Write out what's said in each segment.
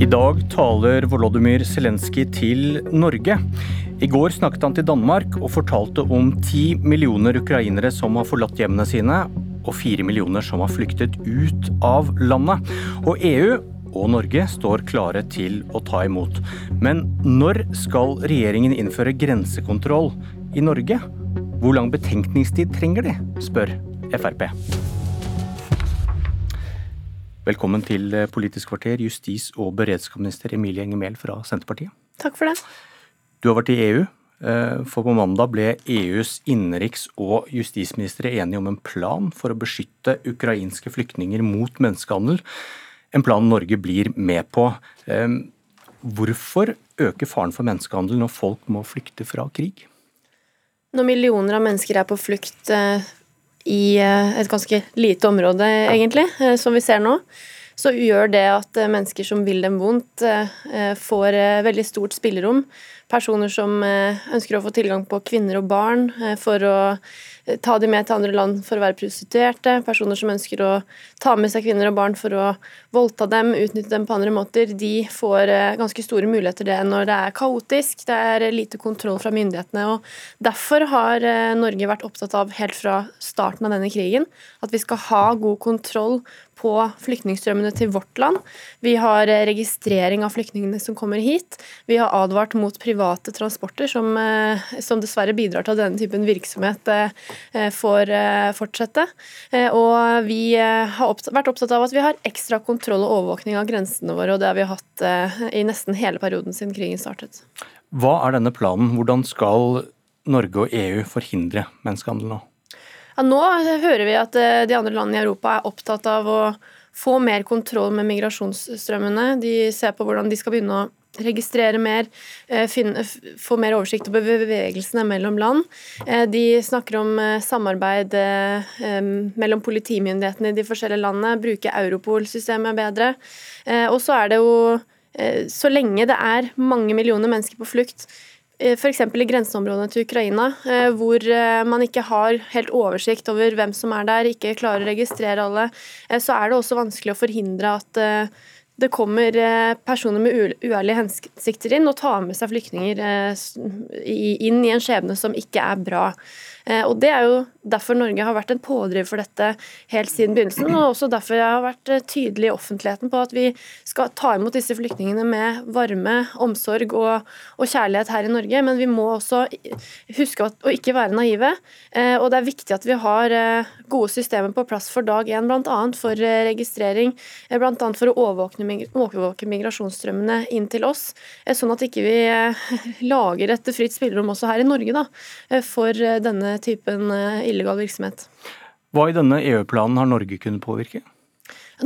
I dag taler Volodymyr Zelenskyj til Norge. I går snakket han til Danmark og fortalte om ti millioner ukrainere som har forlatt hjemmene sine, og fire millioner som har flyktet ut av landet. Og EU og Norge står klare til å ta imot. Men når skal regjeringen innføre grensekontroll i Norge? Hvor lang betenkningstid trenger de, spør Frp. Velkommen til Politisk kvarter, justis- og beredskapsminister Emilie Enger Mehl fra Senterpartiet. Takk for det. Du har vært i EU, eh, for på mandag ble EUs innenriks- og justisministre enige om en plan for å beskytte ukrainske flyktninger mot menneskehandel. En plan Norge blir med på. Eh, hvorfor øker faren for menneskehandel når folk må flykte fra krig? Når millioner av mennesker er på flukt eh, i et ganske lite område, egentlig, som vi ser nå, så gjør det at mennesker som vil dem vondt, får veldig stort spillerom. Personer som eh, ønsker å få tilgang på kvinner og barn eh, for å eh, ta dem med til andre land for å være prostituerte, personer som ønsker å ta med seg kvinner og barn for å voldta dem, utnytte dem på andre måter, de får ganske store muligheter det når det er kaotisk, det er lite kontroll fra myndighetene. og Derfor har Norge vært opptatt av helt fra starten av denne krigen at vi skal ha god kontroll på flyktningstrømmene til vårt land. Vi har registrering av flyktningene som kommer hit. Vi har advart mot private transporter, som, eh, som dessverre bidrar til at denne typen virksomhet eh, får eh, fortsette. Og vi har vært opptatt av at vi har ekstra kontroll og overvåkning av grensene våre, og det har vi hatt i nesten hele perioden siden krigen startet. Hva er denne planen? Hvordan skal Norge og EU forhindre menneskehandel nå? Ja, nå hører vi at eh, de andre landene i Europa er opptatt av å få mer kontroll med migrasjonsstrømmene. De ser på hvordan de skal begynne å registrere mer, eh, finne, få mer oversikt over bevegelsene mellom land. Eh, de snakker om samarbeid mellom politimyndighetene i de forskjellige landene, bruke Europol-systemet bedre. Og så er det jo, så lenge det er mange millioner mennesker på flukt, F.eks. i grenseområdene til Ukraina, eh, hvor eh, man ikke har helt oversikt over hvem som er der, ikke klarer å registrere alle, så er det også vanskelig å forhindre at det kommer personer med uærlige hensikter inn og tar med seg flyktninger inn i en skjebne som ikke er bra. Eh, og Det er jo derfor Norge har vært en pådriver for dette helt siden begynnelsen, og også derfor jeg har vært eh, tydelig i offentligheten på at vi skal ta imot disse flyktningene med varme, omsorg og, og kjærlighet her i Norge. Men vi må også huske å ikke være naive. Eh, og det er viktig at vi har gode systemer på plass for dag én, bl.a. for registrering, bl.a. for å overvåke, migrasjonsstrømmene inn til oss, sånn at ikke vi lager et fritt spillerom også her i Norge da, for denne typen eh, illegal virksomhet. Hva i denne EU-planen har Norge kunnet påvirke?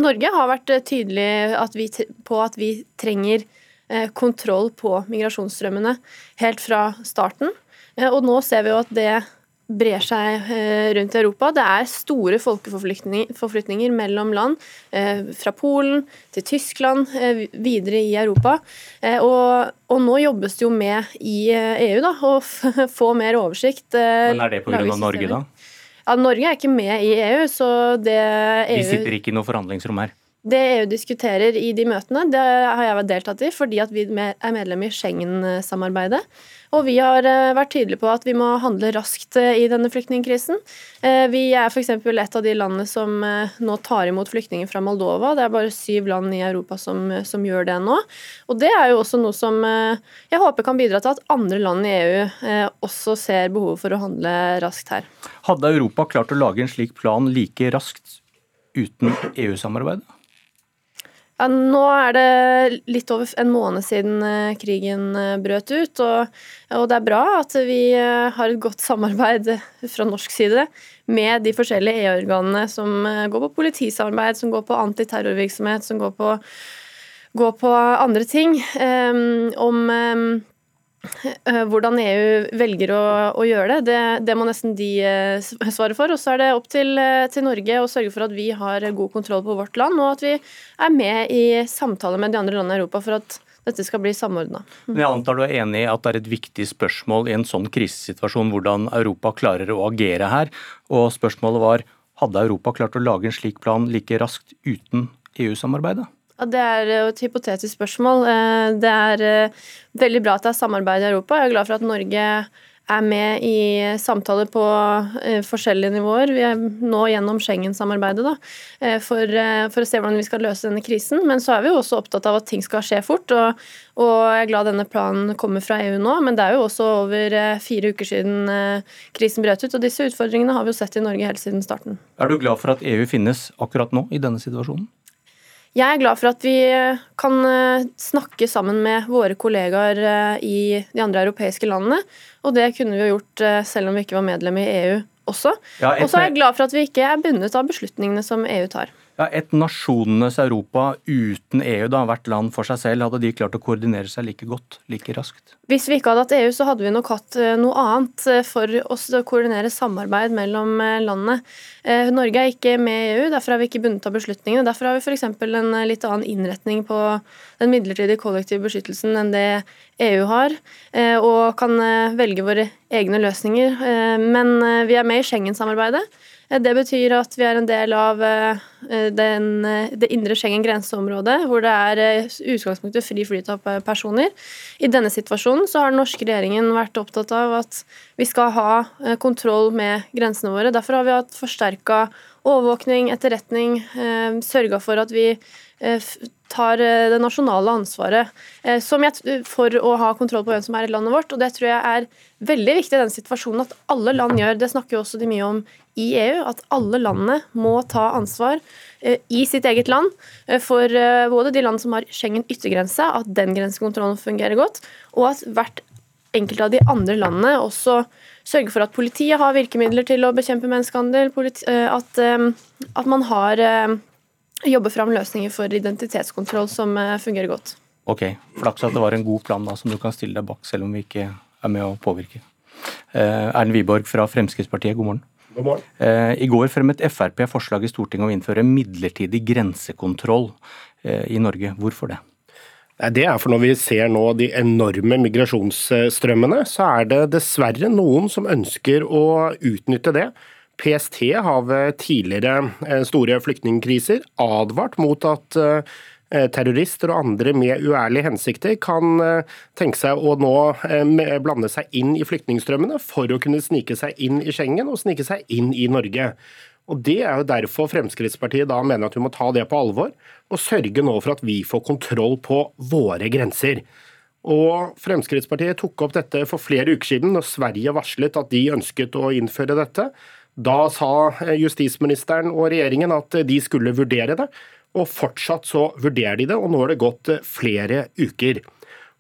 Norge har vært eh, tydelig at vi, på at vi trenger eh, kontroll på migrasjonsstrømmene helt fra starten. Og nå ser vi jo at det brer seg rundt i Europa. Det er store folkeforflytninger mellom land, fra Polen til Tyskland, videre i Europa. Og, og nå jobbes det jo med i EU da, å få mer oversikt. Men Er det pga. Norge, da? Ja, Norge er ikke med i EU, så det EU Vi sitter ikke i noe forhandlingsrom her? Det EU diskuterer i de møtene, det har jeg vært deltatt i fordi at vi er medlem i Schengen-samarbeidet. Og vi har eh, vært tydelige på at vi må handle raskt eh, i denne flyktningkrisen. Eh, vi er f.eks. et av de landene som nå tar imot flyktninger fra Moldova. Det er bare syv land i Europa som, som gjør det nå. Og det er jo også noe som jeg håper kan bidra til at andre land i EU også ser behovet for å handle raskt her. Hadde Europa klart å lage en slik plan like raskt uten EU-samarbeidet? Ja, nå er det litt over en måned siden eh, krigen eh, brøt ut. Og, og, det er bra at vi eh, har et godt samarbeid fra norsk side med de forskjellige EU-organene som går på politisamarbeid, som går på antiterrorvirksomhet, som går på, går på andre ting. Um, om um, hvordan EU velger å, å gjøre det, det, det, må nesten de eh, svare for. Og så er det opp til, eh, til, Norge å sørge for at vi har god kontroll på vårt land, og at vi er med i samtale med de andre landene i Europa for at dette skal bli samordna. Men jeg antar du er enig i at det er et viktig spørsmål i en sånn krisesituasjon hvordan Europa klarer å agere her. Og spørsmålet var hadde Europa klart å lage en slik plan like raskt uten EU-samarbeidet? Det er et hypotetisk spørsmål. Det er veldig bra at det er samarbeid i Europa. Jeg er glad for at Norge er med i samtaler på eh, forskjellige nivåer. Vi er nå gjennom Schengen-samarbeidet eh, for, eh, for, å se hvordan vi skal løse denne krisen. Men så er vi jo også opptatt av at ting skal skje fort. Og, og jeg er glad denne planen kommer fra EU nå, men det er jo også over fire uker siden krisen brøt ut. Og disse utfordringene har vi jo sett i Norge helt siden starten. Er du glad for at EU finnes akkurat nå i denne situasjonen? Jeg er glad for at vi kan snakke sammen med våre kollegaer i de andre europeiske landene. Og det kunne vi jo gjort eh, selv om vi ikke var medlem i EU også. Ja, og så er jeg glad for at vi ikke er bundet av beslutningene som EU tar. Ja, Et nasjonenes Europa uten EU, da, hvert land for seg selv, hadde de klart å koordinere seg like godt, like raskt? Hvis vi ikke hadde hatt EU, så hadde vi nok hatt eh, noe annet eh, for oss å koordinere samarbeid mellom eh, landene. Norge er ikke med i EU, derfor er vi ikke bundet av beslutningene. Derfor har vi f.eks. en litt annen innretning på den midlertidige kollektive beskyttelsen enn det EU har, og kan velge våre egne løsninger. Men vi er med i Schengen-samarbeidet. Eh, det betyr at vi er en del av eh, den, eh, det indre Schengen grenseområdet, hvor det er utgangspunktet fri flyt av personer. I denne situasjonen så har den norske regjeringen vært opptatt av at vi skal ha kontroll med grensene våre. Derfor har vi hatt forsterka overvåkning, etterretning, sørga for at vi tar eh, det nasjonale ansvaret jeg, for å ha kontroll på hvem som er i landet vårt. og Det tror jeg er veldig viktig i den situasjonen at alle land gjør. Det snakker jo også de mye om i EU, at alle landene må ta ansvar eh, i sitt eget land for både de land som har Schengen yttergrense, at den grensekontrollen fungerer godt, og at hvert enkelt av de andre landene også sørger for at politiet har virkemidler til å bekjempe menneskehandel, at, at man har jobber fram løsninger for identitetskontroll som eh, fungerer godt. Ok, Flaks at det var en god plan da, som du kan stille deg bak, selv om vi ikke er med å påvirke. Eh, Erlend Wiborg fra Fremskrittspartiet, god morgen. God morgen. Eh, I går fremmet Frp forslag i Stortinget om å innføre midlertidig grensekontroll i Norge. Hvorfor det? Det er for når vi ser nå de enorme migrasjonsstrømmene, så er det dessverre noen som ønsker å utnytte det PST har ved tidligere eh, store flyktningkriser advart mot at eh, terrorister og andre med uærlige hensikter kan eh, tenke seg å nå blande seg inn i flyktningstrømmene for å kunne snike seg inn i Schengen og snike seg inn i Norge. Og Det er jo derfor Fremskrittspartiet da mener at vi må ta det på alvor, og sørge nå for at vi får kontroll på våre grenser. Og Fremskrittspartiet tok opp dette for flere uker siden, når Sverige varslet at de ønsket å innføre dette. Da sa eh, justisministeren og regjeringen at de skulle vurdere det, og fortsatt så vurderer de det, og nå har det gått eh, flere uker.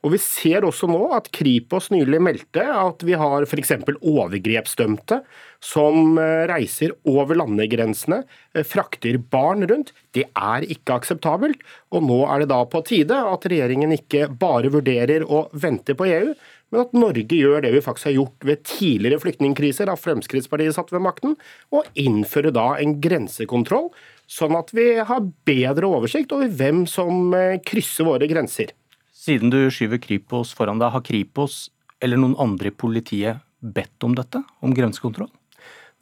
Og Vi ser også nå at Kripos nylig meldte at vi har f.eks. overgrepsdømte som eh, reiser over landegrensene, frakter barn rundt. Det er ikke akseptabelt. Og nå er det da på tide at regjeringen ikke bare vurderer å vente på EU, men at Norge gjør det vi faktisk har gjort ved tidligere flyktningkriser, da Fremskrittspartiet satt ved makten, og innfører da en grensekontroll, sånn at vi har bedre oversikt over hvem som eh, krysser våre grenser. Siden du skyver Kripos foran deg, har Kripos eller noen andre i politiet bedt om dette, om grensekontroll?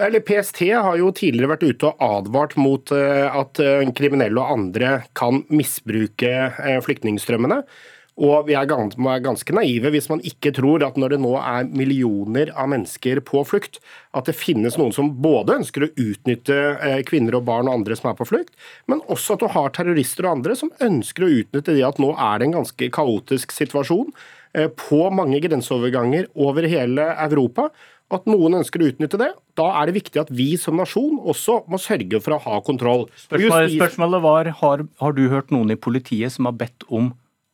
Eller PST har jo tidligere vært ute og advart mot eh, at eh, kriminelle og andre kan misbruke flyktningstrømmene. Og vi er ganske naive hvis man ikke tror at når det nå er millioner av mennesker på flukt, at det finnes noen som både ønsker å utnytte eh, kvinner og barn og andre som er på flukt, men også at du har terrorister og andre som ønsker å utnytte det at nå er det en ganske kaotisk situasjon eh, på mange grenseoverganger over hele Europa. At noen ønsker å utnytte det. Da er det viktig at vi som nasjon også må sørge for å ha kontroll. Spørsmålet, spørsmålet var har, har du hørt noen i politiet som har bedt om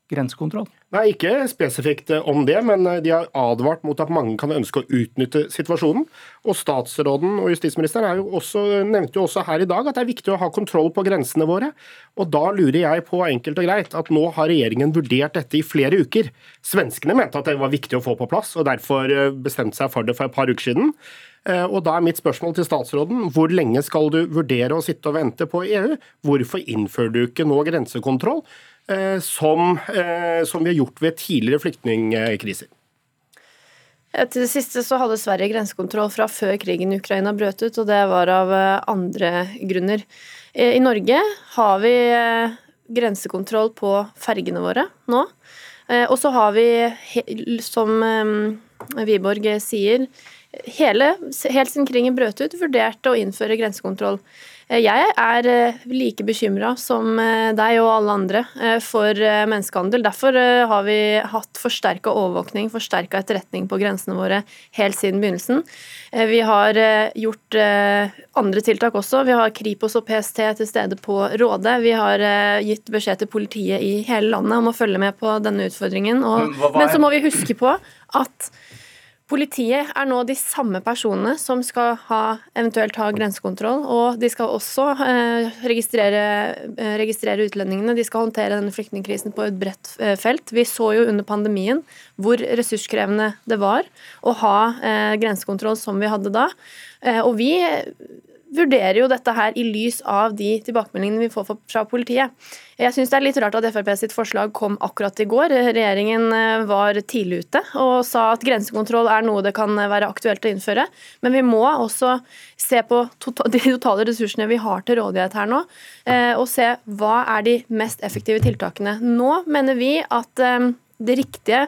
grensekontroll? Nei, ikke spesifikt eh, om det, men eh, de har advart mot at mange kan ønske å utnytte situasjonen. Og statsråden og justisministeren jo også, nevnte jo også her i dag at det er viktig å ha kontroll på grensene våre. Og da lurer jeg på enkelt og greit at nå har regjeringen vurdert dette i flere uker. Svenskene mente at det var viktig å få på plass, og derfor eh, bestemte seg for det for et par uker siden. Og da er mitt spørsmål til statsråden, hvor lenge skal du vurdere å sitte og vente på EU? Hvorfor innfører du ikke nå grensekontroll? Eh, som, eh, som vi har gjort ved tidligere flyktningkriser. Til det siste så hadde Sverige grensekontroll fra før krigen i Ukraina brøt ut, og det var av eh, andre grunner. I Norge har vi grensekontroll på fergene våre nå. Og så har vi, som Wiborg sier, hele, helt siden krigen brøt ut, vurderte å innføre grensekontroll. Eh, jeg er eh, like bekymra som eh, deg og alle andre for menneskehandel. Derfor har vi hatt forsterka overvåkning, forsterka etterretning på grensene våre helt siden begynnelsen. Vi har gjort andre tiltak også. Vi har Kripos og PST til stede på Råde. Vi har gitt beskjed til politiet i hele landet om å følge med på denne utfordringen. Og, men så må vi huske på at Politiet er nå de samme personene som skal ha, eventuelt ha grensekontroll. Og de skal også eh, registrere, eh, registrere, utlendingene. De skal håndtere denne flyktningkrisen på et bredt eh, felt. Vi så jo under pandemien hvor ressurskrevende det var å ha eh, grensekontroll som vi hadde da. Eh, og vi vurderer jo dette her i lys av de tilbakemeldingene vi får fra politiet. Jeg syns det er litt rart at Frp sitt forslag kom akkurat i går. Regjeringen eh, var tidlig ute og sa at grensekontroll er noe det kan være aktuelt å innføre. Men vi må også se på de totale ressursene vi har til rådighet her nå, eh, og se hva er de mest effektive tiltakene. Nå mener vi at eh, det riktige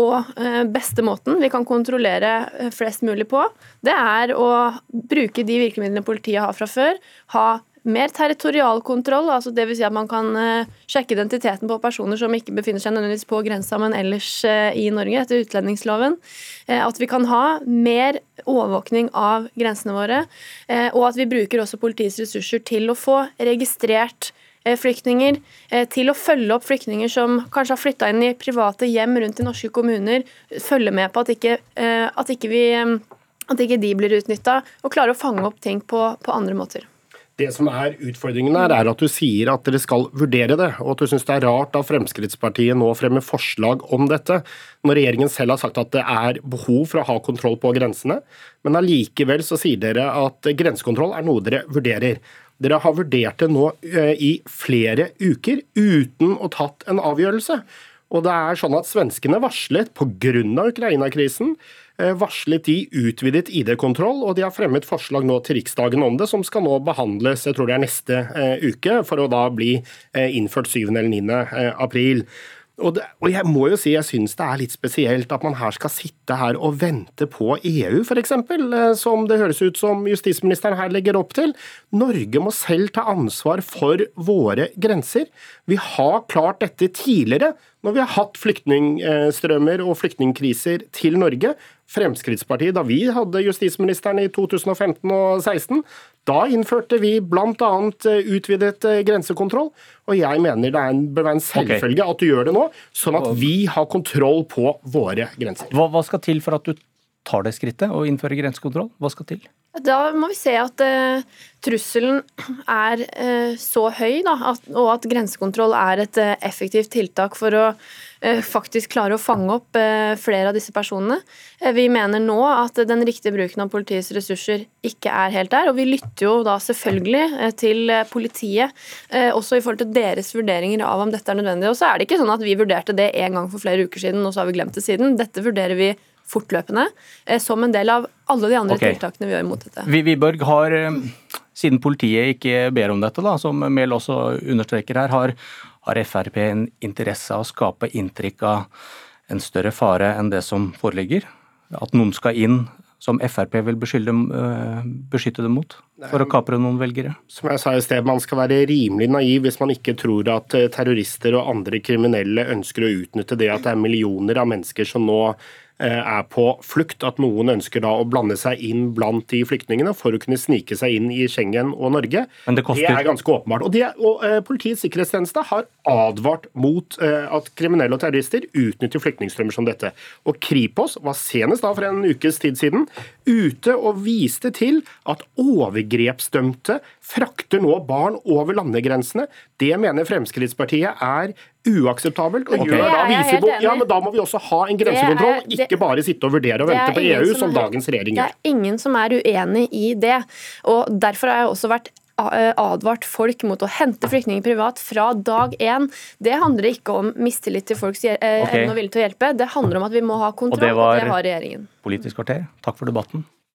og eh, beste måten vi kan kontrollere eh, flest mulig på, det er å bruke de virkemidlene politiet har fra før. Ha mer territorialkontroll, altså dvs. Si at man kan eh, sjekke identiteten på personer som ikke befinner seg nødvendigvis på grensa, men ellers i Norge etter utlendingsloven. At vi kan ha mer overvåkning av grensene våre, og at vi bruker også politiets ressurser til å få registrert flyktninger, eh, til å følge opp flyktninger som kanskje har flytta inn i private hjem rundt i norske kommuner, følge med på at ikke, eh, at ikke, vi, at ikke de blir utnytta, og klare å fange opp ting på, på andre måter. Det som er Utfordringen her er at du sier at dere skal vurdere det, og at du syns det er rart at Fremskrittspartiet nå fremmer forslag om dette, når regjeringen selv har sagt at det er behov for å ha kontroll på grensene. Men allikevel så sier dere at grensekontroll er noe dere vurderer. Dere har vurdert det nå eh, i flere uker uten å tatt en avgjørelse. Og det er sånn at Svenskene varslet pga. Ukraina-krisen eh, varslet de utvidet ID-kontroll, og de har fremmet forslag nå til Riksdagen om det, som skal nå behandles jeg tror det er neste eh, uke, for å da bli innført 7. eller 9. april. Og, det, og, jeg må jo si jeg syns det er litt spesielt at man her skal sitte her og vente på EU, f.eks., eh, som det høres ut som justisministeren her legger opp til. Norge må selv ta ansvar for våre grenser. Vi har klart dette tidligere når vi har hatt flyktningstrømmer og flyktningkriser til Norge. Fremskrittspartiet, da vi hadde justisministeren i 2015 og 2016, da innførte vi bl.a. Eh, utvidet eh, grensekontroll. Og jeg mener det en, bør være en selvfølge okay. at du gjør det nå, sånn at vi har kontroll på våre grenser. Hva, hva skal til for at du tar det skrittet og innfører grensekontroll? Hva skal til? Da må vi se at uh, trusselen er uh, så høy, da, at, og at grensekontroll er et uh, effektivt tiltak for å faktisk klare å fange opp flere av disse personene. Vi mener nå at den riktige bruken av politiets ressurser ikke er helt der, og vi lytter jo da selvfølgelig til politiet, også i forhold til deres vurderinger av om dette er nødvendig. Og så er det ikke sånn at vi vurderte det en gang for flere uker siden, og så har vi glemt det siden. Dette vurderer vi fortløpende, eh, som en del av alle de andre okay. tiltakene vi gjør mot dette. Vi, Wiborg har, eh, siden politiet ikke ber om dette, da, som Mehl også understreker her, har, har Frp en interesse av å skape inntrykk av en større fare enn det som foreligger? At noen skal inn som Frp vil beskytte, eh, beskytte dem mot, for å kapre noen velgere? Som jeg sa i sted, Man skal være rimelig naiv hvis man ikke tror at terrorister og andre kriminelle ønsker å utnytte det at det er millioner av mennesker som nå er på flukt, at noen ønsker da å blande seg inn blant de flyktningene for å kunne snike seg inn i Schengen og Norge. Det, koster... det, er ganske åpenbart. Og, det, og uh, Politiets sikkerhetstjeneste har advart mot uh, at kriminelle og terrorister utnytter flyktningstrømmer som dette. Og Kripos var senest da for en ukes tid siden ute og viste til at overgrepsdømte frakter nå barn over landegrensene. Det mener Fremskrittspartiet er uakseptabelt. og okay. da, viser, ja, men da må vi også ha en grensekontroll, det, ikke bare sitte og vurdere og vente på EU, som, som dagens regjering gjør. Det er ingen som er uenig i det. og Derfor har jeg også vært eh, advart folk mot å hente flyktninger privat fra dag én. Det handler ikke om mistillit til folks eh, evne okay. og vilje til å hjelpe. Det handler om at vi må ha kontroll, og det, var og det har regjeringen. Politisk kvarter. Takk for debatten.